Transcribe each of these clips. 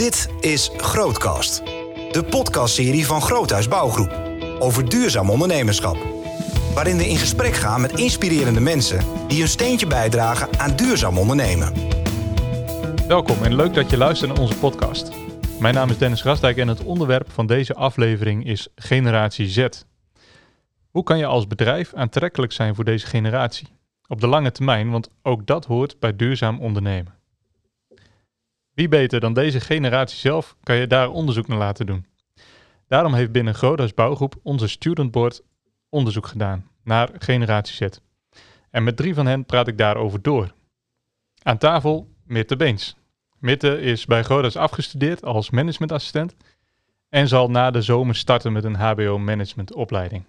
Dit is Grootcast, de podcastserie van Groothuis Bouwgroep over duurzaam ondernemerschap. Waarin we in gesprek gaan met inspirerende mensen die hun steentje bijdragen aan duurzaam ondernemen. Welkom en leuk dat je luistert naar onze podcast. Mijn naam is Dennis Grasdijk en het onderwerp van deze aflevering is Generatie Z. Hoe kan je als bedrijf aantrekkelijk zijn voor deze generatie? Op de lange termijn, want ook dat hoort bij duurzaam ondernemen. Wie beter dan deze generatie zelf kan je daar onderzoek naar laten doen. Daarom heeft binnen Groothuis Bouwgroep onze Student Board onderzoek gedaan naar Generatie Z. En met drie van hen praat ik daarover door. Aan tafel Mitte Beens. Mitte is bij Groothuis afgestudeerd als managementassistent en zal na de zomer starten met een HBO-managementopleiding.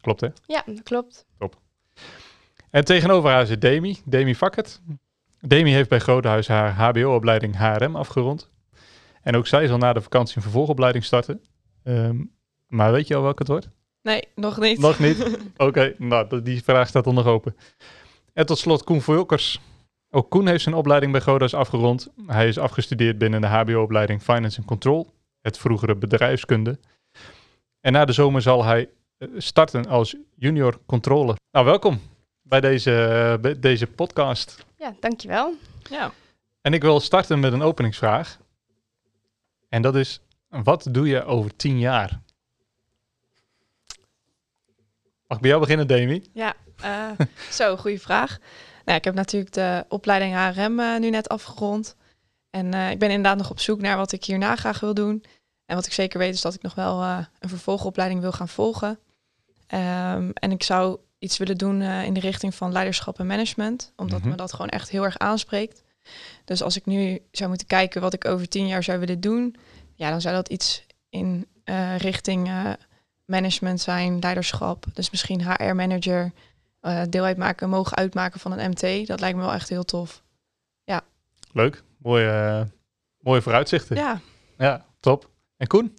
Klopt hè? Ja, dat klopt. Top. En tegenover haar zit Demi, Demi Fakkert. Demi heeft bij Groothuis haar HBO-opleiding HRM afgerond. En ook zij zal na de vakantie een vervolgopleiding starten. Ehm, maar weet je al welke het wordt? Nee, nog niet. Nog niet? Oké, nou, die vraag staat er nog open. En tot slot Koen Volkers. Ook Koen heeft zijn opleiding bij Godas afgerond. Hij is afgestudeerd binnen de HBO-opleiding Finance and Control, het vroegere bedrijfskunde. En na de zomer zal hij eh, starten als junior controller. Nou, welkom bij deze, bij deze podcast. Ja, dankjewel. Ja. En ik wil starten met een openingsvraag. En dat is, wat doe je over tien jaar? Mag ik bij jou beginnen, Demi? Ja, uh, zo, goede vraag. Nou, ik heb natuurlijk de opleiding HRM uh, nu net afgerond. En uh, ik ben inderdaad nog op zoek naar wat ik hierna graag wil doen. En wat ik zeker weet is dat ik nog wel een vervolgopleiding wil gaan volgen. Um, en ik zou iets willen doen in de richting van leiderschap en management. Omdat -hmm. me dat gewoon echt heel erg aanspreekt. Dus als ik nu zou moeten kijken wat ik over tien jaar zou willen doen, ja, dan zou dat iets in uh, richting uh, management zijn, leiderschap. Dus misschien HR-manager, deel uitmaken, mogen uitmaken van een MT. Dat lijkt me wel echt heel tof. Ja. Leuk. Mooie, mooie vooruitzichten. Ja. Ja, top. En Koen?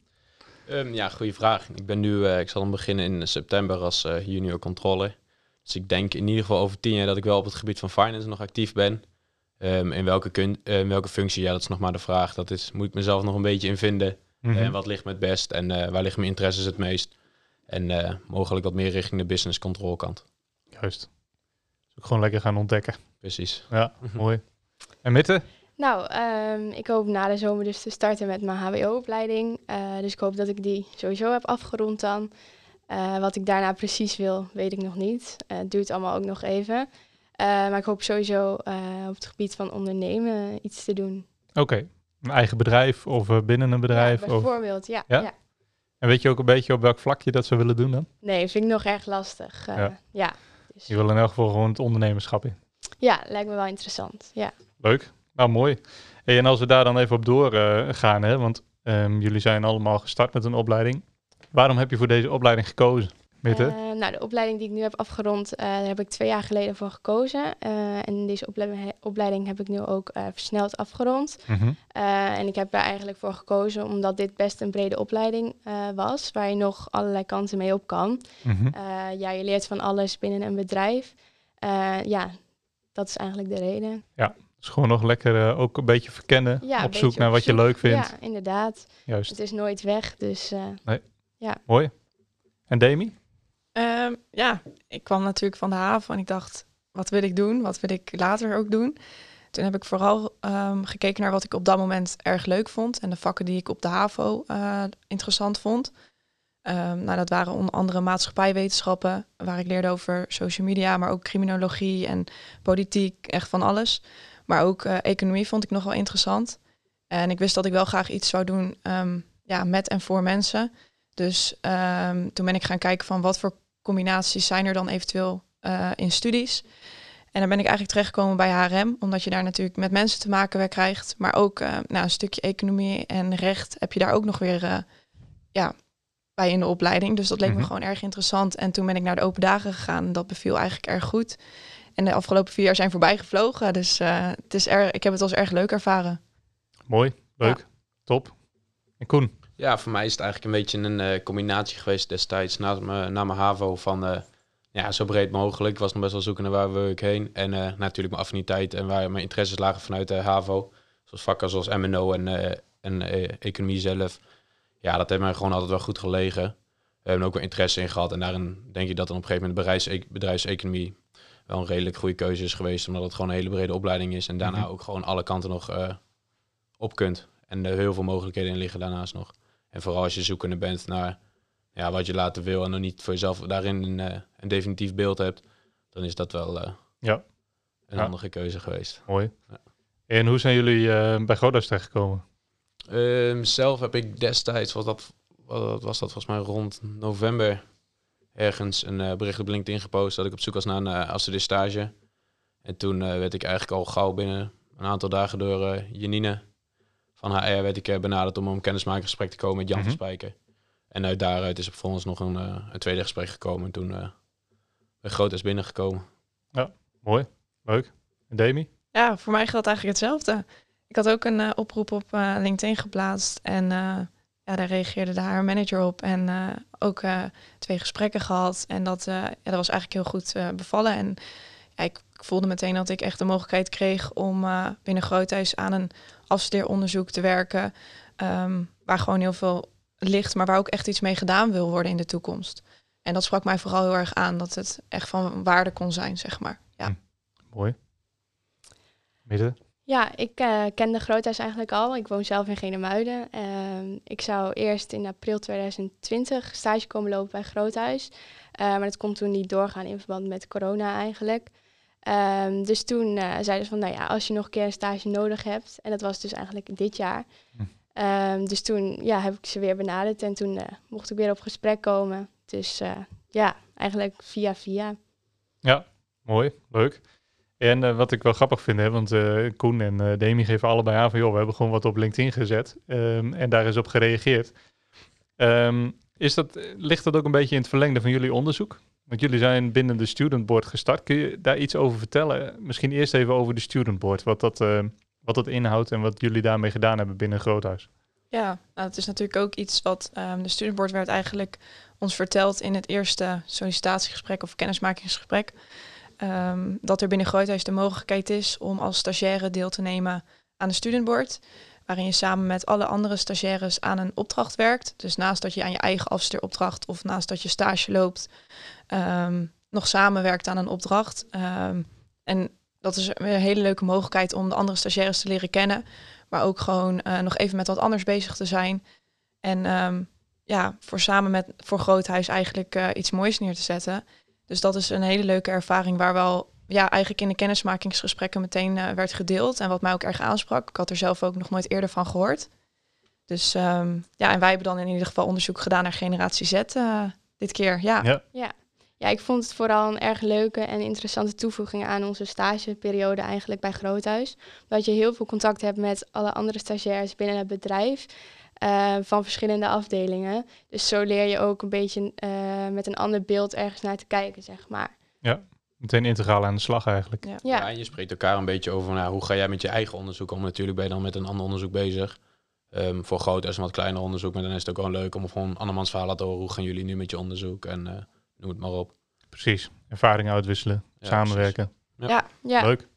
Um, ja, goede vraag. Ik ben nu, ik zal dan beginnen in september als junior controller. Dus ik denk in ieder geval over tien jaar dat ik wel op het gebied van finance nog actief ben. Um, in, welke kun, uh, in welke functie, ja, dat is nog maar de vraag. Dat is, moet ik mezelf nog een beetje in vinden. Mm -hmm. uh, wat ligt me het best en waar liggen mijn interesses het meest. En mogelijk wat meer richting de business control kant. Juist. Dus ook gewoon lekker gaan ontdekken. Precies. Ja, mooi. En Mitte? Nou, um, ik hoop na de zomer dus te starten met mijn HBO-opleiding. dus ik hoop dat ik die sowieso heb afgerond dan. wat ik daarna precies wil, weet ik nog niet. het duurt allemaal ook nog even. Uh, maar ik hoop sowieso uh, op het gebied van ondernemen iets te doen. Oké, okay. een eigen bedrijf of uh, binnen een bedrijf? Ja, bijvoorbeeld, of... ja, ja? ja, En weet je ook een beetje op welk vlak je dat zou willen doen dan? Nee, vind ik nog erg lastig. ja. ja dus... Je wil in elk geval gewoon het ondernemerschap in? Ja, lijkt me wel interessant, ja. Leuk, nou mooi. Hey, en als we daar dan even op doorgaan, hè, want um, jullie zijn allemaal gestart met een opleiding. Waarom heb je voor deze opleiding gekozen? Uh, nou, de opleiding die ik nu heb afgerond, uh, daar heb ik twee jaar geleden voor gekozen. Uh, en deze opleiding, opleiding heb ik nu ook versneld afgerond. Mm -hmm. en ik heb er eigenlijk voor gekozen omdat dit best een brede opleiding was, waar je nog allerlei kanten mee op kan. Mm -hmm. ja, je leert van alles binnen een bedrijf. ja, dat is eigenlijk de reden. Ja, dus gewoon nog lekker ook een beetje verkennen, ja, op zoek naar wat zoek. je leuk vindt. Ja, inderdaad. Juist. Het is nooit weg, dus nee. ja. Mooi. En Demi? Um, ja, ik kwam natuurlijk van de haven en ik dacht, wat wil ik doen? Wat wil ik later ook doen? Toen heb ik vooral um, gekeken naar wat ik op dat moment erg leuk vond en de vakken die ik op de HAVO uh, interessant vond. Um, nou, dat waren onder andere maatschappijwetenschappen, waar ik leerde over social media, maar ook criminologie en politiek, echt van alles. Maar ook uh, economie vond ik nog wel interessant. En ik wist dat ik wel graag iets zou doen ja, met en voor mensen. Dus toen ben ik gaan kijken van wat voor combinaties zijn er dan eventueel uh, in studies. En dan ben ik eigenlijk terechtgekomen bij HRM, omdat je daar natuurlijk met mensen te maken weer krijgt. Maar ook uh, nou, een stukje economie en recht heb je daar ook nog weer uh, ja, bij in de opleiding. Dus dat leek mm -hmm. me gewoon erg interessant. En toen ben ik naar de open dagen gegaan. Dat beviel eigenlijk erg goed. En de afgelopen vier jaar zijn voorbij gevlogen. Dus het is erg, ik heb het als erg leuk ervaren. Mooi, leuk, ja. top. En Koen? Ja, voor mij is het eigenlijk een beetje een uh, combinatie geweest destijds na, me, na mijn HAVO van uh, ja, zo breed mogelijk. Ik was nog best wel zoeken naar waar wil ik heen. En uh, natuurlijk mijn affiniteit en waar mijn interesses lagen vanuit de HAVO. Zoals vakken zoals MNO en en economie zelf, ja, dat heeft mij gewoon altijd wel goed gelegen. We hebben ook wel interesse in gehad. En daarin denk ik dat dan op een gegeven moment bedrijfs bedrijfseconomie wel een redelijk goede keuze is geweest. Omdat het gewoon een hele brede opleiding is. En daarna mhm. ook gewoon alle kanten nog op kunt. En er heel veel mogelijkheden in liggen daarnaast nog. En vooral als je zoekende bent naar ja, wat je laten wil en nog niet voor jezelf daarin een, uh, een definitief beeld hebt, dan is dat wel uh, ja. een handige keuze geweest. Mooi. Ja. En hoe zijn jullie bij Godas terechtgekomen? Um, zelf heb ik destijds, was dat, wat was dat volgens mij rond november, ergens een bericht op LinkedIn gepost dat ik op zoek was naar een uh, stage. En toen werd ik eigenlijk al gauw binnen een aantal dagen door Janine van HR werd ik benaderd om een kennismakingsgesprek te komen met Jan mm -hmm. van Spijker. En uit daaruit is er ons nog een, uh, een tweede gesprek gekomen. En toen uh, ben Groot is binnengekomen. Ja, mooi. Leuk. En Demi? Ja, voor mij geldt eigenlijk hetzelfde. Ik had ook een uh, oproep op LinkedIn geplaatst. En ja, daar reageerde de haar manager op. En ook twee gesprekken gehad. En dat, ja, dat was eigenlijk heel goed bevallen. En ik, voelde meteen dat ik echt de mogelijkheid kreeg om binnen Groothuis aan een afstudeeronderzoek te werken. Um, waar gewoon heel veel ligt, maar waar ook echt iets mee gedaan wil worden in de toekomst. En dat sprak mij vooral heel erg aan, dat het echt van waarde kon zijn, zeg maar. Ja. Hm, mooi. Midden? Ja, ik uh, kende Groothuis eigenlijk al. Ik woon zelf in Genemuiden. Uh, ik zou eerst in april 2020 stage komen lopen bij Groothuis. Uh, maar dat kon toen niet doorgaan in verband met corona eigenlijk. Um, dus toen uh, zeiden ze van, nou ja, als je nog een keer een stage nodig hebt, en dat was dus eigenlijk dit jaar, hm. Um, dus toen ja, heb ik ze weer benaderd en toen mocht ik weer op gesprek komen. Dus ja, eigenlijk via via. Ja, mooi, leuk. En uh, wat ik wel grappig vind, hè, want Koen en Demi geven allebei aan van joh, we hebben gewoon wat op LinkedIn gezet um, en daar is op gereageerd. Um, is dat, ligt dat ook een beetje in het verlengde van jullie onderzoek? Want jullie zijn binnen de Student Board gestart. Kun je daar iets over vertellen? Misschien eerst even over de Student Board, wat dat, wat dat inhoudt en wat jullie daarmee gedaan hebben binnen Groothuis. Ja, nou, het is natuurlijk ook iets wat um, de studentboard werd eigenlijk ons verteld in het eerste sollicitatiegesprek of kennismakingsgesprek. Um, dat er binnen Groothuis de mogelijkheid is om als stagiaire deel te nemen aan de studentboard. Waarin je samen met alle andere stagiaires aan een opdracht werkt. Dus naast dat je aan je eigen afstudeeropdracht of naast dat je stage loopt, um, nog samenwerkt aan een opdracht. en dat is een hele leuke mogelijkheid om de andere stagiaires te leren kennen. Maar ook gewoon uh, nog even met wat anders bezig te zijn. En ja, voor samen met voor Groothuis eigenlijk uh, iets moois neer te zetten. Dus dat is een hele leuke ervaring waar wel ja, eigenlijk in de kennismakingsgesprekken meteen uh, werd gedeeld. En wat mij ook erg aansprak. Ik had er zelf ook nog nooit eerder van gehoord. Dus um, ja, en wij hebben dan in ieder geval onderzoek gedaan naar generatie Z dit keer. Ja. ja. ja. Ja, ik vond het vooral een erg leuke en interessante toevoeging aan onze stageperiode eigenlijk bij Groothuis. Dat je heel veel contact hebt met alle andere stagiairs binnen het bedrijf. Uh, van verschillende afdelingen. Dus zo leer je ook een beetje uh, met een ander beeld ergens naar te kijken, zeg maar. Ja, meteen integraal aan de slag eigenlijk. Ja, ja. en je spreekt elkaar een beetje over nou, hoe ga jij met je eigen onderzoek om. Natuurlijk ben je dan met een ander onderzoek bezig. Um, voor groot is een wat kleiner onderzoek, maar dan is het ook wel leuk om gewoon andermans verhaal te horen. Hoe gaan jullie nu met je onderzoek? En uh, noem het maar op. Precies, ervaring uitwisselen, samenwerken. Ja. ja. Leuk,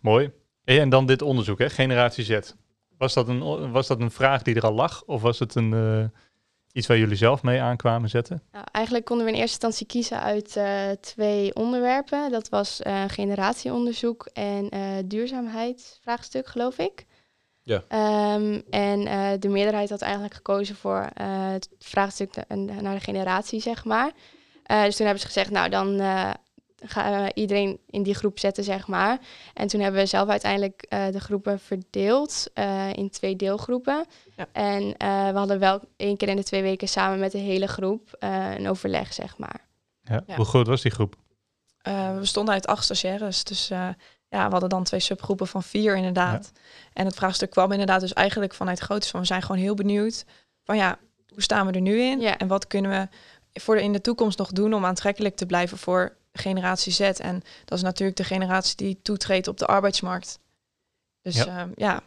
mooi. En dan dit onderzoek, hè? Generatie Z. Was dat, een, was dat een vraag die er al lag? Of was het een, uh, iets waar jullie zelf mee aankwamen zetten? Nou, eigenlijk konden we in eerste instantie kiezen uit uh, twee onderwerpen. Dat was uh, generatieonderzoek en duurzaamheid vraagstuk, geloof ik. Ja. Um, en de meerderheid had eigenlijk gekozen voor het vraagstuk naar de generatie, zeg maar. Uh, dus toen hebben ze gezegd, nou dan uh, gaan we iedereen in die groep zetten, zeg maar. En toen hebben we zelf uiteindelijk uh, de groepen verdeeld in twee deelgroepen. Ja. En we hadden wel één keer in de twee weken samen met de hele groep een overleg, zeg maar. Ja. ja. Hoe groot was die groep? we bestonden uit acht stagiaires, dus ja, we hadden dan twee subgroepen van vier inderdaad. Ja. En het vraagstuk kwam inderdaad dus eigenlijk vanuit groots van we zijn gewoon heel benieuwd van ja, hoe staan we er nu in? En wat kunnen we voor de, in de toekomst nog doen om aantrekkelijk te blijven voor generatie Z? En dat is natuurlijk de generatie die toetreedt op de arbeidsmarkt. Dus ja. Uh, ja.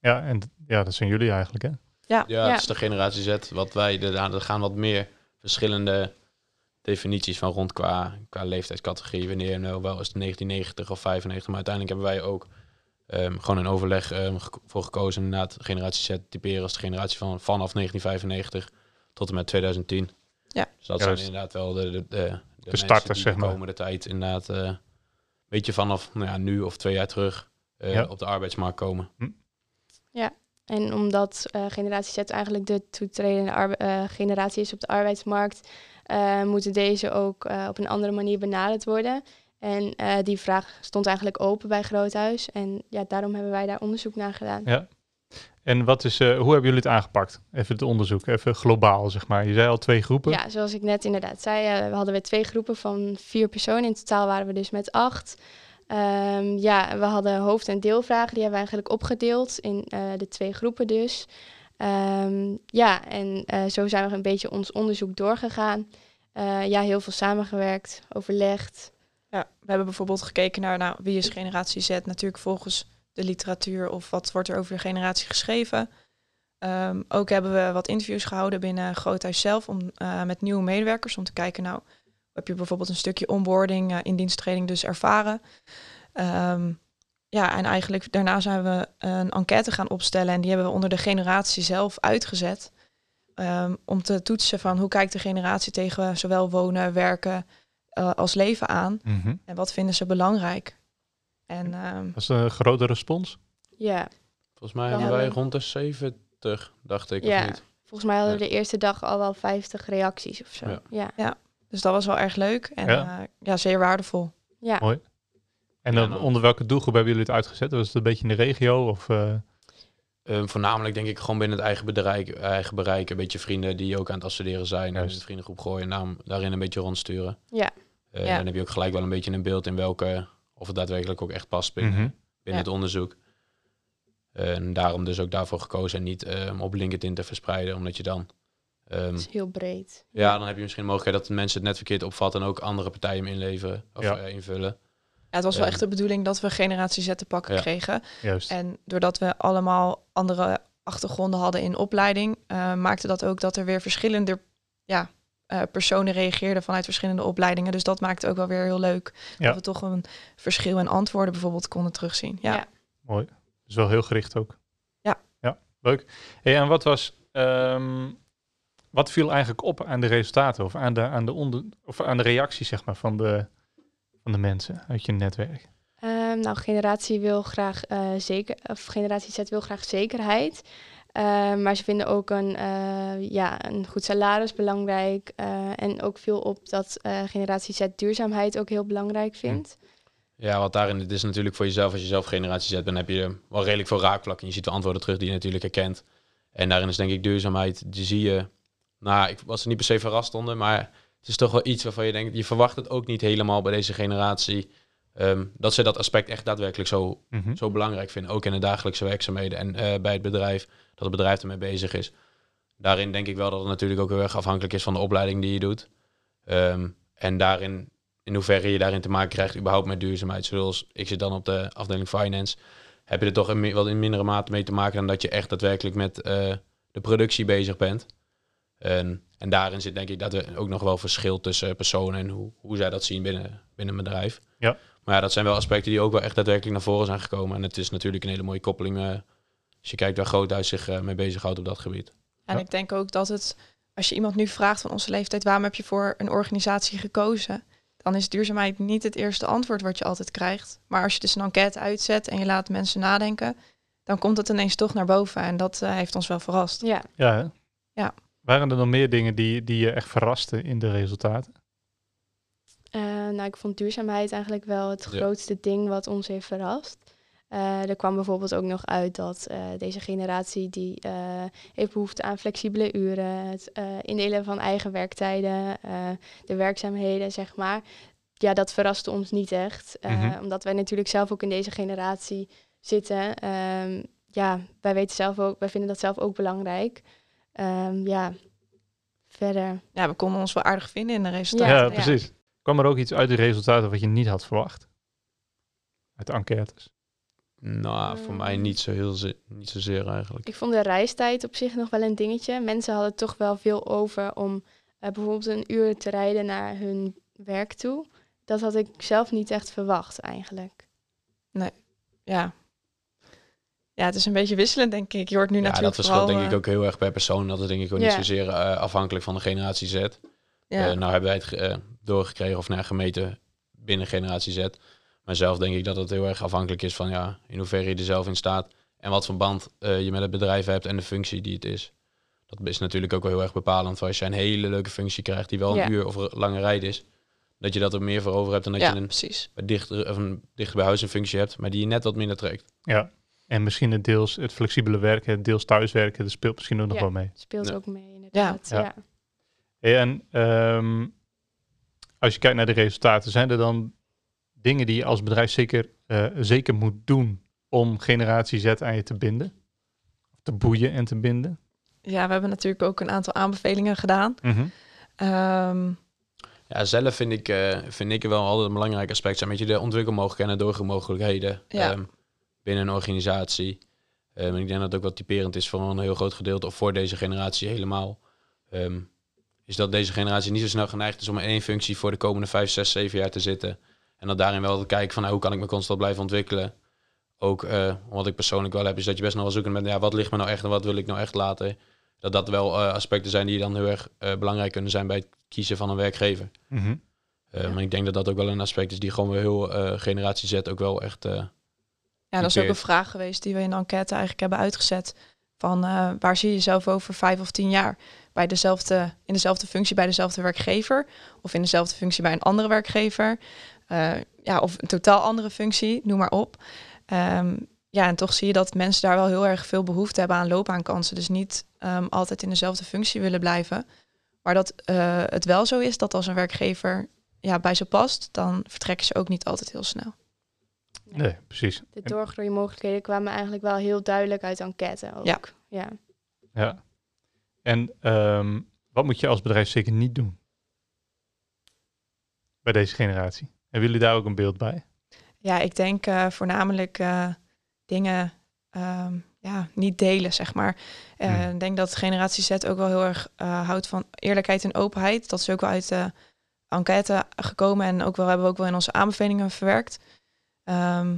Ja, en ja, dat zijn jullie eigenlijk, hè? Ja, ja, ja. het is de generatie Z. Wat wij, er gaan wat meer verschillende definities van rond qua, qua leeftijdscategorie. Wanneer nou wel is het 1990 of 95. Maar uiteindelijk hebben wij ook Ehm, gewoon een overleg um, voor gekozen. Inderdaad, generatie Z typeren als de generatie van vanaf 1995 tot en met 2010. Ja. Dus dat zijn inderdaad wel de, de, de, de starters, zeg maar. De komende tijd inderdaad uh, een beetje vanaf nou ja, nu of twee jaar terug uh, op de arbeidsmarkt komen. Hm. Ja, en omdat uh, generatie Z eigenlijk de toetredende generatie is op de arbeidsmarkt, moeten deze ook op een andere manier benaderd worden. En uh, die vraag stond eigenlijk open bij Groothuis. En ja, daarom hebben wij daar onderzoek naar gedaan. Ja. En wat is, uh, hoe hebben jullie het aangepakt? Even het onderzoek, even globaal zeg maar. Je zei al twee groepen. Ja, zoals ik net inderdaad zei, uh, we hadden we twee groepen van vier personen. In totaal waren we dus met acht. Um, ja, we hadden hoofd- en deelvragen. Die hebben we eigenlijk opgedeeld in de twee groepen dus. Um, ja, en zo zijn we een beetje ons onderzoek doorgegaan. ja, heel veel samengewerkt, overlegd. Ja, we hebben bijvoorbeeld gekeken naar nou, wie is generatie Z, natuurlijk volgens de literatuur of wat wordt er over de generatie geschreven. Um, ook hebben we wat interviews gehouden binnen Groothuis zelf om, uh, met nieuwe medewerkers om te kijken, nou, heb je bijvoorbeeld een stukje onboarding, uh, in diensttreding dus ervaren. Um, ja, en eigenlijk daarna zijn we een enquête gaan opstellen en die hebben we onder de generatie zelf uitgezet. Um, om te toetsen van hoe kijkt de generatie tegen zowel wonen, werken, uh, als leven aan. Mm -hmm. En wat vinden ze belangrijk? En, um, Was een grote respons? Ja. Volgens mij hebben wij rond de 70, dacht ik. Ja. Of niet? Volgens mij hadden we de eerste dag al wel 50 reacties of zo. Ja. Ja. ja. Dus dat was wel erg leuk en ja, uh, ja zeer waardevol. Ja. Mooi. En dan, dan, onder welke doelgroep hebben jullie het uitgezet? Was het een beetje in de regio? Of, uh... Um, voornamelijk denk ik gewoon binnen het eigen bereik, eigen bereik. Een beetje vrienden die ook aan het afstuderen zijn. Juist. Dus de vriendengroep gooien en daarin een beetje rondsturen. Ja. Uh, ja. Dan heb je ook gelijk wel een beetje een beeld in welke, of het daadwerkelijk ook echt past binnen, Mhm. binnen het onderzoek. En daarom dus ook daarvoor gekozen en niet um, op LinkedIn te verspreiden, omdat je dan... Um, Het is heel breed. ja, dan heb je misschien de mogelijkheid dat mensen het net verkeerd opvatten en ook andere partijen hem inleveren of Ja. uh, invullen. Ja, het was wel Ehm. echt de bedoeling dat we generatie Z te pakken Ja. kregen. Juist. En doordat we allemaal andere achtergronden hadden in opleiding, uh, maakte dat ook dat er weer verschillende ja, uh, personen reageerden vanuit verschillende opleidingen. Dus dat maakte ook wel weer heel leuk. Ja. Dat we toch een verschil in antwoorden bijvoorbeeld konden terugzien. Ja. Ja. Mooi. Dus wel heel gericht ook. Ja. Ja, leuk. Hey, en wat was... ehm, wat viel eigenlijk op aan de resultaten of aan de, aan de, onder, of aan de reacties zeg maar, van, de, van de mensen uit je netwerk? Um, nou, generatie wil graag uh, zeker, of generatie Z wil graag zekerheid. Uh, maar ze vinden ook een, uh, ja, een goed salaris belangrijk. Uh, en ook veel op dat generatie Z duurzaamheid ook heel belangrijk vindt. Ja, wat daarin het is natuurlijk voor jezelf, als je zelf generatie Z bent, heb je wel redelijk veel raakvlakken. Je ziet de antwoorden terug die je natuurlijk herkent. En daarin is denk ik duurzaamheid, die zie je... Nou, ik was er niet per se verrast onder, maar het is toch wel iets waarvan je denkt, je verwacht het ook niet helemaal bij deze generatie. Um, dat ze dat aspect echt daadwerkelijk zo, Mm -hmm. zo belangrijk vinden. Ook in de dagelijkse werkzaamheden en uh, bij het bedrijf, dat het bedrijf ermee bezig is. Daarin denk ik wel dat het natuurlijk ook heel erg afhankelijk is van de opleiding die je doet. Um, en daarin, in hoeverre je daarin te maken krijgt überhaupt met duurzaamheid. Zoals ik zit dan op de afdeling finance, heb je er toch in, wel in mindere mate mee te maken dan dat je echt daadwerkelijk met uh, de productie bezig bent. En, en daarin zit denk ik dat er ook nog wel verschil tussen personen en hoe, hoe zij dat zien binnen, binnen een bedrijf. Ja. Maar ja, dat zijn wel aspecten die ook wel echt daadwerkelijk naar voren zijn gekomen. En het is natuurlijk een hele mooie koppeling uh, als je kijkt waar Groothuis zich uh, mee bezighoudt op dat gebied. En ja. ik denk ook dat het, als je iemand nu vraagt van onze leeftijd, waarom heb je voor een organisatie gekozen? Dan is duurzaamheid niet het eerste antwoord wat je altijd krijgt. Maar als je dus een enquête uitzet en je laat mensen nadenken, dan komt het ineens toch naar boven. En dat uh, heeft ons wel verrast. Ja. Ja, hè? ja. Waren er nog meer dingen die, die je echt verrasten in de resultaten? Uh, nou, ik vond duurzaamheid eigenlijk wel het Ja. grootste ding wat ons heeft verrast. Uh, er kwam bijvoorbeeld ook nog uit dat uh, deze generatie die uh, heeft behoefte aan flexibele uren, het uh, indelen van eigen werktijden, uh, de werkzaamheden, zeg maar. Ja, dat verraste ons niet echt, uh, Mhm. omdat wij natuurlijk zelf ook in deze generatie zitten. Um, ja, wij weten zelf ook, wij vinden dat zelf ook belangrijk. Um, ja, verder. Ja, we konden ons wel aardig vinden in de Ja, resultaten. precies. Kwam er ook iets uit de resultaten wat je niet had verwacht? Uit de enquêtes? Nou, voor mij niet, zo heel ze- niet zozeer eigenlijk. Ik vond de reistijd op zich nog wel een dingetje. Mensen hadden toch wel veel over om uh, bijvoorbeeld een uur te rijden naar hun werk toe. Dat had ik zelf niet echt verwacht eigenlijk. Ja, Ja, het is een beetje wisselend, denk ik. Je hoort nu ja, natuurlijk dat verschilt denk ik eh, ook heel erg per persoon. Dat is denk ik ook Ja. niet zozeer eh, afhankelijk van de generatie Z. ja. Eh, nou hebben wij het ge- eh, doorgekregen of naar gemeten binnen generatie Z. Maar zelf denk ik dat het heel erg afhankelijk is van ja, in hoeverre je er zelf in staat. En wat voor band eh, je met het bedrijf hebt en de functie die het is. Dat is natuurlijk ook wel heel erg bepalend. Want als je een hele leuke functie krijgt die wel een Ja. uur of lange rijden is. Dat je dat er meer voor over hebt dan dat ja, je een, precies. dichter, of een dichter bij huis een functie hebt. Maar die je net wat minder trekt. Ja. En misschien het deels het flexibele werken, het deels thuiswerken, dat speelt misschien ook nog Ja. wel mee. Speelt Ja. ook mee, inderdaad. Ja. Ja. En ehm, als je kijkt naar de resultaten, zijn er dan dingen die je als bedrijf zeker, eh, zeker moet doen om generatie Z aan je te binden? Te boeien en te binden? Ja, we hebben natuurlijk ook een aantal aanbevelingen gedaan. Ehm, Ja, zelf vind ik, eh, vind ik er wel altijd een belangrijk aspect zijn. Met je de ontwikkelmogelijkheden en doorgroeimogelijkheden Ja. ehm, binnen een organisatie. Ehm, en ik denk dat het ook wel typerend is voor een heel groot gedeelte, of voor deze generatie helemaal. Ehm, is dat deze generatie niet zo snel geneigd is om in één functie voor de komende vijf, zes, zeven jaar te zitten. En dat daarin wel te kijken van nou, hoe kan ik me constant blijven ontwikkelen. Ook eh, wat ik persoonlijk wel heb, is dat je best nog wel zoeken met ja, wat ligt me nou echt en wat wil ik nou echt laten. Dat dat wel eh, aspecten zijn die dan heel erg eh, belangrijk kunnen zijn bij het kiezen van een werkgever. Ja. Maar ik denk dat dat ook wel een aspect is die gewoon weer heel eh, generatie Z ook wel echt... eh, ja, dat is ook een vraag geweest die we in de enquête eigenlijk hebben uitgezet. Van eh, waar zie je jezelf over vijf of tien jaar? Bij dezelfde, in dezelfde functie bij dezelfde werkgever? Of in dezelfde functie bij een andere werkgever? Eh, ja, of een totaal andere functie, noem maar op. Ehm, ja, en toch zie je dat mensen daar wel heel erg veel behoefte hebben aan loopbaankansen. Dus niet ehm, altijd in dezelfde functie willen blijven. Maar dat eh, het wel zo is dat als een werkgever ja, bij ze past, dan vertrekken ze ook niet altijd heel snel. Nee, precies. De En- doorgroeimogelijkheden kwamen eigenlijk wel heel duidelijk uit de enquête ook. Ja. ja. Ja. En ehm, wat moet je als bedrijf zeker niet doen? Bij deze generatie. Hebben jullie daar ook een beeld bij? Ja, ik denk eh, voornamelijk eh, dingen ehm, ja, niet delen, zeg maar. Eh, Hmm. Ik denk dat generatie Z ook wel heel erg eh, houdt van eerlijkheid en openheid. Dat is ook wel uit de enquête gekomen en ook wel hebben we ook wel in onze aanbevelingen verwerkt. Ehm,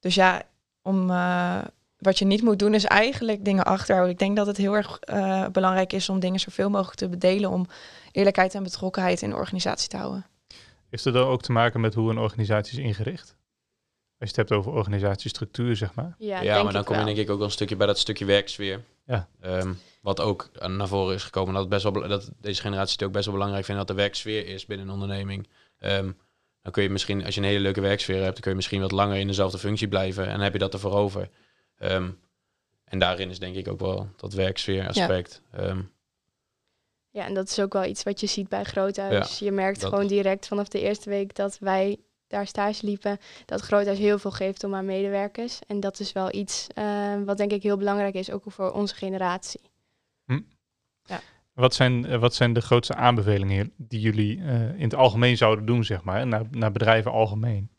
dus ja, om, eh, wat je niet moet doen is eigenlijk dingen achterhouden. Ik denk dat het heel erg eh, belangrijk is om dingen zoveel mogelijk te bedelen om eerlijkheid en betrokkenheid in de organisatie te houden. Heeft het dan ook te maken met hoe een organisatie is ingericht? Als je het hebt over organisatiestructuur, zeg maar. Ja, ja, denk maar dan ik kom je denk ik ook wel een stukje bij dat stukje werksfeer. Ja. Ehm, wat ook eh, naar voren is gekomen. Dat, het best wel, dat deze generatie het ook best wel belangrijk vindt dat er werksfeer is binnen een onderneming. Ehm, dan kun je misschien, als je een hele leuke werksfeer hebt, dan kun je misschien wat langer in dezelfde functie blijven. En dan heb je dat ervoor over. Ehm, en daarin is denk ik ook wel dat werksfeer aspect. Ehm, Ja, en dat is ook wel iets wat je ziet bij Groothuis. je merkt dat- gewoon direct vanaf de eerste week dat wij daar stage liepen, dat Groothuis heel veel geeft om aan medewerkers. En dat is wel iets eh, wat denk ik heel belangrijk is, ook voor onze generatie. Wat zijn, eh, wat zijn de grootste aanbevelingen die jullie eh, in het algemeen zouden doen, zeg maar, naar, naar bedrijven algemeen?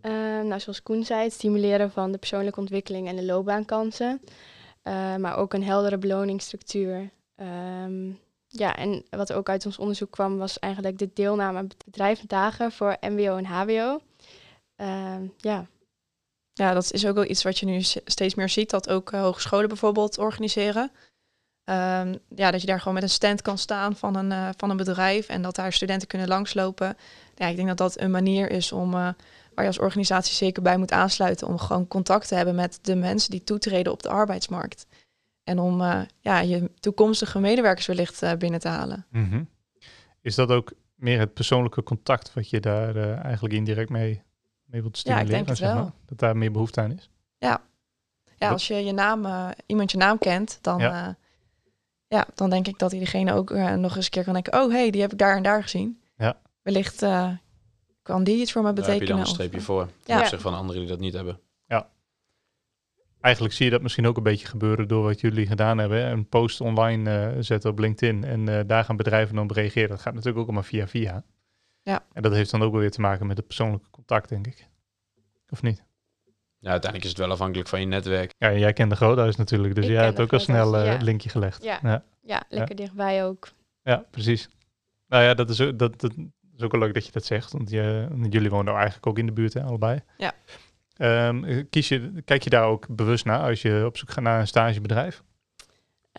Eh, nou, zoals Koen zei, het stimuleren van de persoonlijke ontwikkeling en de loopbaankansen. Eh, maar ook een heldere beloningsstructuur. Ehm, ja, en wat ook uit ons onderzoek kwam, was eigenlijk de deelname aan bedrijvendagen voor MBO en HBO. Ehm, ja, Ja, dat is ook wel iets wat je nu steeds meer ziet, dat ook hogescholen bijvoorbeeld organiseren. Ehm, ja, dat je daar gewoon met een stand kan staan van een, eh, van een bedrijf en dat daar studenten kunnen langslopen. Ja, ik denk dat dat een manier is om, eh, waar je als organisatie zeker bij moet aansluiten, om gewoon contact te hebben met de mensen die toetreden op de arbeidsmarkt. En om eh, ja, je toekomstige medewerkers wellicht binnen te halen. Mhm. Is dat ook meer het persoonlijke contact wat je daar eigenlijk indirect mee, mee wilt Ja, ik stimuleren? denk het zeg wel. maar? Dat daar meer behoefte aan is? Ja, Wat- als je je naam, iemand je naam kent, dan, Ja. Ja. ja, dan denk ik dat diegene ook eh, nog eens een keer kan denken, oh hey, die heb ik daar en daar gezien. Ja. Wellicht eh, kan die iets voor me daar heb je betekenen. dan een streepje eh, voor. Ten Ja. opzichte van anderen die dat niet hebben. Eigenlijk zie je dat misschien ook een beetje gebeuren door wat jullie gedaan hebben. hè? Een post online eh, zetten op LinkedIn en eh, daar gaan bedrijven dan op reageren. Dat gaat natuurlijk ook allemaal via via. Ja. En dat heeft dan ook wel weer te maken met het persoonlijke contact, denk ik. Of niet? Ja, uiteindelijk is het wel afhankelijk van je netwerk. Ja, jij kent de Groothuis natuurlijk, dus Ik jij hebt ook al snel Groothuis, eh, ja. linkje gelegd. Ja. ja. ja lekker dichtbij ook. Ja, precies. Nou ja, dat is, ook, dat, dat is ook wel leuk dat je dat zegt. Want je, jullie wonen nou eigenlijk ook in de buurt, hè, allebei. Ja. Um, kies je, kijk je daar ook bewust naar als je op zoek gaat naar een stagebedrijf?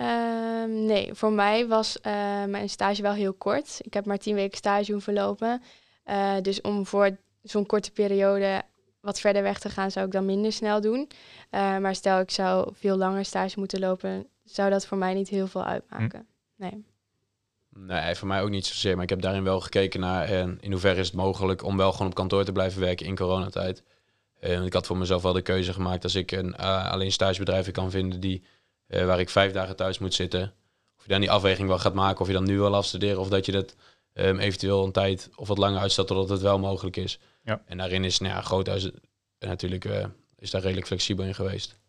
Um, nee, voor mij was uh, mijn stage wel heel kort. Ik heb maar tien weken stage hoeven lopen. Uh, dus om voor zo'n korte periode wat verder weg te gaan, zou ik dan minder snel doen. Uh, maar stel ik zou veel langer stage moeten lopen, zou dat voor mij niet heel veel uitmaken. Nee. Nee, voor mij ook niet zozeer. Maar ik heb daarin wel gekeken naar en in hoeverre is het mogelijk om wel gewoon op kantoor te blijven werken in coronatijd. En ik had voor mezelf wel de keuze gemaakt als ik een alleen stagebedrijven kan vinden die, waar ik vijf dagen thuis moet zitten. Of je dan die afweging wel gaat maken of je dan nu wil afstuderen of dat je dat um, eventueel een tijd of wat langer uitstelt totdat het wel mogelijk is. Ja. En daarin is nou ja, Groothuis natuurlijk uh, is daar redelijk flexibel in geweest.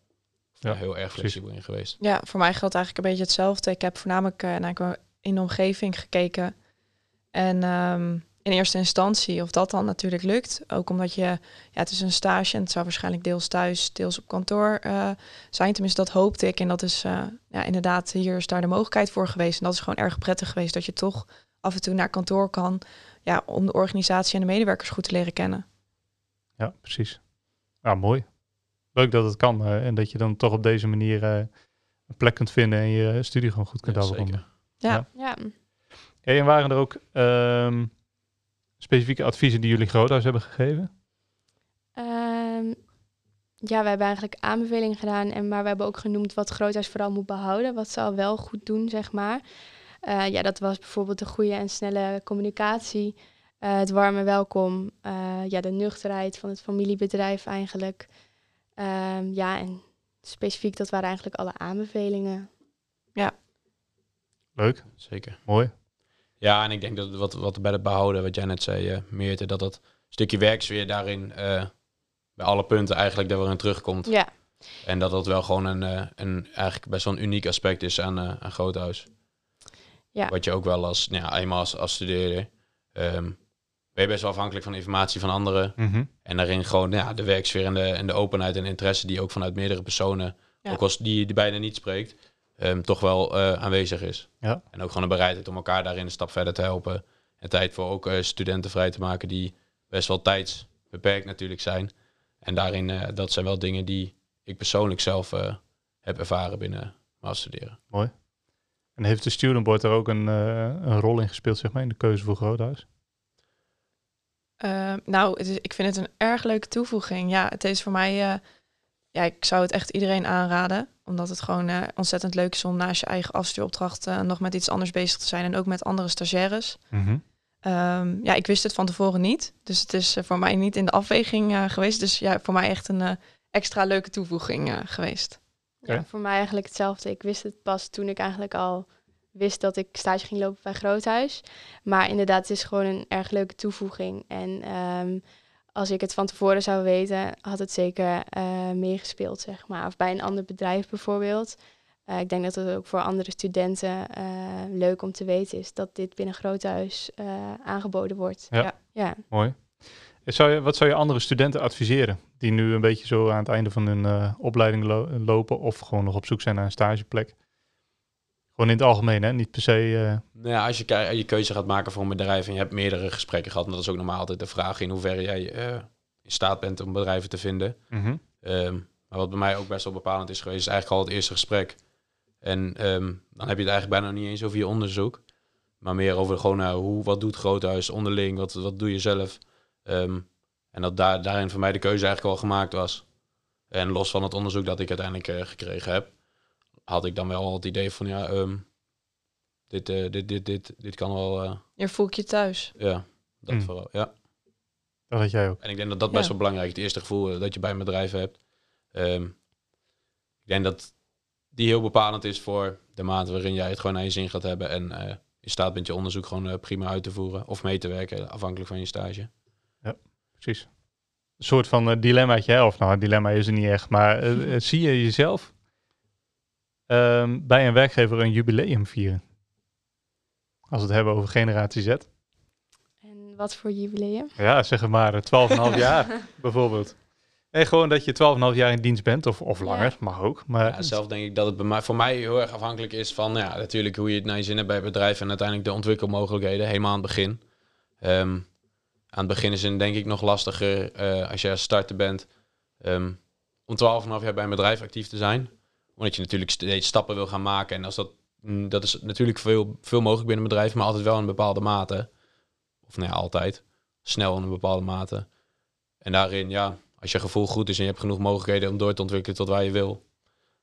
Ja, heel erg flexibel precies. in geweest. Ja, voor mij geldt eigenlijk een beetje hetzelfde. Ik heb voornamelijk naar in de omgeving gekeken. En um, in eerste instantie of dat dan natuurlijk lukt. Ook omdat je, ja, het is een stage en het zou waarschijnlijk deels thuis, deels op kantoor uh, zijn. Tenminste, dat hoopte ik. En dat is uh, ja, inderdaad, hier is daar de mogelijkheid voor geweest. En dat is gewoon erg prettig geweest dat je toch af en toe naar kantoor kan. Ja, om de organisatie en de medewerkers goed te leren kennen. Ja, precies. Ja, mooi. Leuk dat het kan. Uh, en dat je dan toch op deze manier een plek kunt vinden en je studie gewoon goed kunt ja, afronden. Ja. ja. Hey, en waren er ook um, specifieke adviezen die jullie Groothuis hebben gegeven? Um, ja, we hebben eigenlijk aanbevelingen gedaan, en, maar we hebben ook genoemd wat Groothuis vooral moet behouden. Wat ze al wel goed doen, zeg maar. Uh, ja, dat was bijvoorbeeld de goede en snelle communicatie. Uh, het warme welkom. Uh, ja, de nuchterheid van het familiebedrijf eigenlijk. Um, ja, en specifiek, dat waren eigenlijk alle aanbevelingen. Ja. Leuk. Zeker. Mooi. Ja, en ik denk dat wat, wat bij het behouden, wat jij net zei, uh, Meerte, dat dat stukje werksfeer daarin uh, bij alle punten eigenlijk daar weer in terugkomt. Ja. En dat dat wel gewoon een, uh, een eigenlijk best wel een uniek aspect is aan, aan Groothuis. Ja. Wat je ook wel als, nou ja, eenmaal als, als studeerder, um, ben je best wel afhankelijk van informatie van anderen. Mm -hmm. En daarin gewoon ja, de werksfeer en de, en de openheid en interesse die ook vanuit meerdere personen, ja. ook als die je bijna niet spreekt, um, toch wel uh, aanwezig is. Ja. En ook gewoon een bereidheid om elkaar daarin een stap verder te helpen. En tijd voor ook uh, studenten vrij te maken die best wel tijdsbeperkt natuurlijk zijn. En daarin, uh, dat zijn wel dingen die ik persoonlijk zelf heb ervaren binnen mijn studeren. Mooi. En heeft de student board er ook een, een rol in gespeeld, zeg maar, in de keuze voor Groothuis? Uh, nou, het is, ik vind het een erg leuke toevoeging. Ja, het is voor mij, uh, ja, ik zou het echt iedereen aanraden. Omdat het gewoon uh, ontzettend leuk is om naast je eigen afstuuropdracht nog met iets anders bezig te zijn. En ook met andere stagiaires. Mm -hmm. um, ja, ik wist het van tevoren niet. Dus het is voor mij niet in de afweging geweest. Dus ja, voor mij echt een extra leuke toevoeging geweest. Ja, voor mij eigenlijk hetzelfde. Ik wist het pas toen ik eigenlijk al wist dat ik stage ging lopen bij Groothuis. Maar inderdaad, het is gewoon een erg leuke toevoeging. En um, als ik het van tevoren zou weten, had het zeker uh, meegespeeld, zeg maar. Of bij een ander bedrijf bijvoorbeeld. Uh, ik denk dat het ook voor andere studenten uh, leuk om te weten is dat dit binnen Groothuis aangeboden wordt. Ja, ja. ja. mooi. Zou je, wat zou je andere studenten adviseren die nu een beetje zo aan het einde van hun opleiding lo lopen of gewoon nog op zoek zijn naar een stageplek? Gewoon in het algemeen, hè? Niet per se... Uh... Nou ja, als je je keuze gaat maken voor een bedrijf en je hebt meerdere gesprekken gehad, en dat is ook normaal altijd de vraag in hoeverre jij uh, in staat bent om bedrijven te vinden. Mm -hmm. um, maar wat bij mij ook best wel bepalend is geweest, is eigenlijk al het eerste gesprek. En um, dan heb je het eigenlijk bijna niet eens over je onderzoek, maar meer over gewoon hoe, wat doet Groothuis onderling, wat, wat doe je zelf. Um, en dat daar, daarin voor mij de keuze eigenlijk al gemaakt was. En los van het onderzoek dat ik uiteindelijk gekregen heb, had ik dan wel al het idee van ja, um, dit, uh, dit, dit, dit, dit kan wel. Uh, je voelt je thuis. Ja, dat mm. vooral. Ja. Dat had jij ook. En ik denk dat dat best Ja. wel belangrijk is. Het eerste gevoel dat je bij een bedrijf hebt. Um, ik denk dat die heel bepalend is voor de maand waarin jij het gewoon naar je zin gaat hebben en uh, in staat bent je onderzoek gewoon uh, prima uit te voeren of mee te werken, afhankelijk van je stage. Precies. Een soort van uh, dilemmaatje, hè? of nou, een dilemma is er niet echt, maar uh, zie je jezelf um, bij een werkgever een jubileum vieren? Als we het hebben over generatie Z. En wat voor jubileum? Ja, zeg maar 12,5 jaar bijvoorbeeld. En gewoon dat je 12,5 jaar in dienst bent, of, of langer, ja. mag ook. Maar ja, zelf denk ik dat het bij mij, voor mij heel erg afhankelijk is van ja, natuurlijk hoe je het naar je zin hebt bij het bedrijf en uiteindelijk de ontwikkelmogelijkheden, helemaal aan het begin. Um, aan het begin is het denk ik nog lastiger uh, als je als starter bent. um, om 12,5 jaar bij een bedrijf actief te zijn. Omdat je natuurlijk steeds stappen wil gaan maken. En als dat, mm, dat is natuurlijk veel, veel mogelijk binnen een bedrijf, maar altijd wel in een bepaalde mate. Of nee, nou altijd. Snel in een bepaalde mate. En daarin, ja, als je gevoel goed is en je hebt genoeg mogelijkheden om door te ontwikkelen tot waar je wil,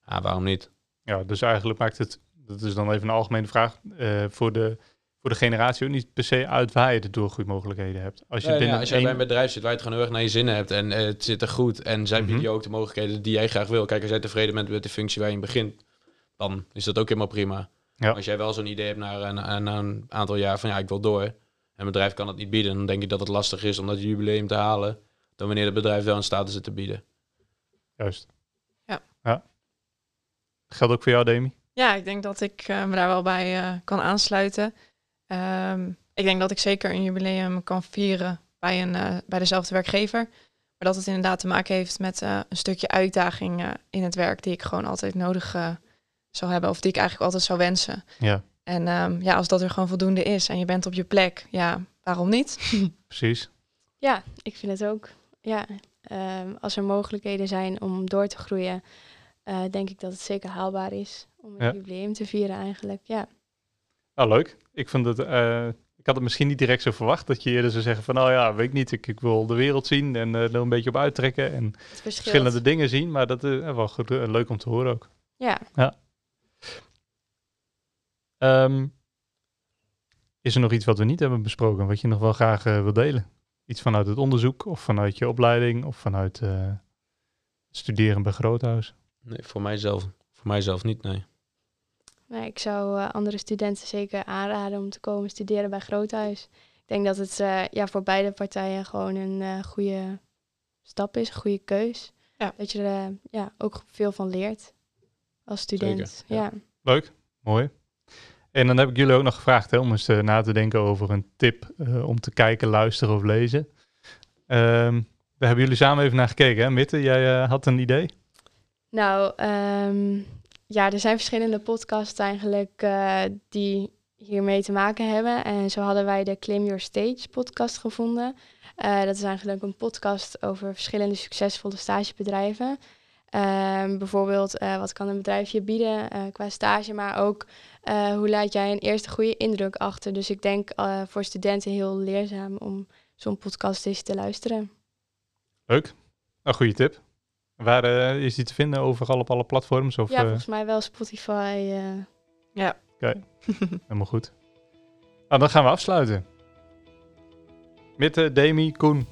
waarom niet? Ja, dus eigenlijk maakt het, dat is dan even een algemene vraag, uh, voor, de, voor de generatie ook niet per se uit waar je de doorgroeimogelijkheden hebt. Als je, ja, als je bij een bedrijf zit waar je het gewoon heel erg naar je zin hebt en uh, het zit er goed en zij bieden mm je ook de mogelijkheden die jij graag wil. Kijk, als jij tevreden bent met de functie waar je in begint, dan is dat ook helemaal prima. Ja. Als jij wel zo'n idee hebt na een, een aantal jaar van ja, ik wil door en een bedrijf kan het niet bieden, dan denk ik dat het lastig is om dat jubileum te halen dan wanneer het bedrijf wel in staat is het te bieden. Juist. Ja. ja. Geldt ook voor jou, Demi? Ja, ik denk dat ik uh, me daar wel bij uh, kan aansluiten. Um, ik denk dat ik zeker een jubileum kan vieren bij, een, uh, bij dezelfde werkgever. Maar dat het inderdaad te maken heeft met een stukje uitdaging in het werk die ik gewoon altijd nodig zou hebben. Of die ik eigenlijk altijd zou wensen. Ja. En um, ja, als dat er gewoon voldoende is en je bent op je plek, ja, waarom niet? Precies. Ja, ik vind het ook ja, um, als er mogelijkheden zijn om door te groeien, uh, denk ik dat het zeker haalbaar is om een ja. jubileum te vieren eigenlijk. Ja. Oh, leuk. Ik vond het. Uh, ik had het misschien niet direct zo verwacht dat je eerder zou zeggen van, nou ja, weet ik niet, ik, ik wil de wereld zien en uh, er een beetje op uittrekken en verschillende dingen zien, maar dat is wel goed, leuk om te horen ook. Ja. ja. Um, is er nog iets wat we niet hebben besproken, wat je nog wel graag wil delen? Iets vanuit het onderzoek of vanuit je opleiding of vanuit uh, studeren bij Groothuis? Nee, voor mijzelf, voor mijzelf niet, nee. Nee ik zou uh, andere studenten zeker aanraden om te komen studeren bij Groothuis. Ik denk dat het uh, ja, voor beide partijen gewoon een goede stap is, een goede keus. Ja. Dat je er ja, ook veel van leert als student. Zeker, ja. ja. Leuk, mooi. En dan heb ik jullie ook nog gevraagd hè, om eens uh, na te denken over een tip uh, om te kijken, luisteren of lezen. Um, daar hebben jullie samen even naar gekeken, hè? Mitte, jij uh, had een idee? Nou, um, ja, er zijn verschillende podcasts eigenlijk die hiermee te maken hebben. En zo hadden wij de Claim Your Stage podcast gevonden. dat is eigenlijk een podcast over verschillende succesvolle stagebedrijven. Um, bijvoorbeeld, wat kan een bedrijf je bieden qua stage, maar ook uh, hoe laat jij een eerste goede indruk achter? Dus ik denk uh, voor studenten heel leerzaam om zo'n podcast eens te luisteren. Leuk. Een goede tip. Waar uh, is die te vinden? Overal op alle platforms? Of, ja, volgens mij wel Spotify. Ja. Oké, helemaal goed. Nou, dan gaan we afsluiten. Mitte, Demi, Koen.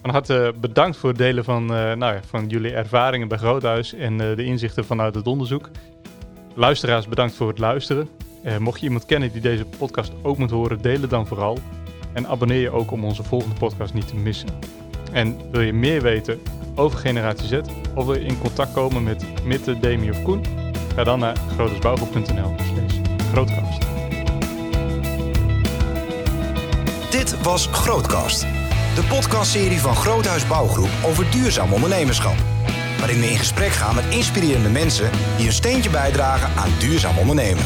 Van harte bedankt voor het delen van, nou ja, van jullie ervaringen bij Groothuis en de inzichten vanuit het onderzoek. Luisteraars, bedankt voor het luisteren. Eh, mocht je iemand kennen die deze podcast ook moet horen, deel het dan vooral. En abonneer je ook om onze volgende podcast niet te missen. En wil je meer weten over Generatie Z of wil je in contact komen met Mitte, Demi of Koen? Ga dan naar grotesbouwgroep.nl grootkast. Dit was Grootkast, de podcastserie van Groothuis Bouwgroep over duurzaam ondernemerschap waarin we in gesprek gaan met inspirerende mensen die een steentje bijdragen aan duurzaam ondernemen.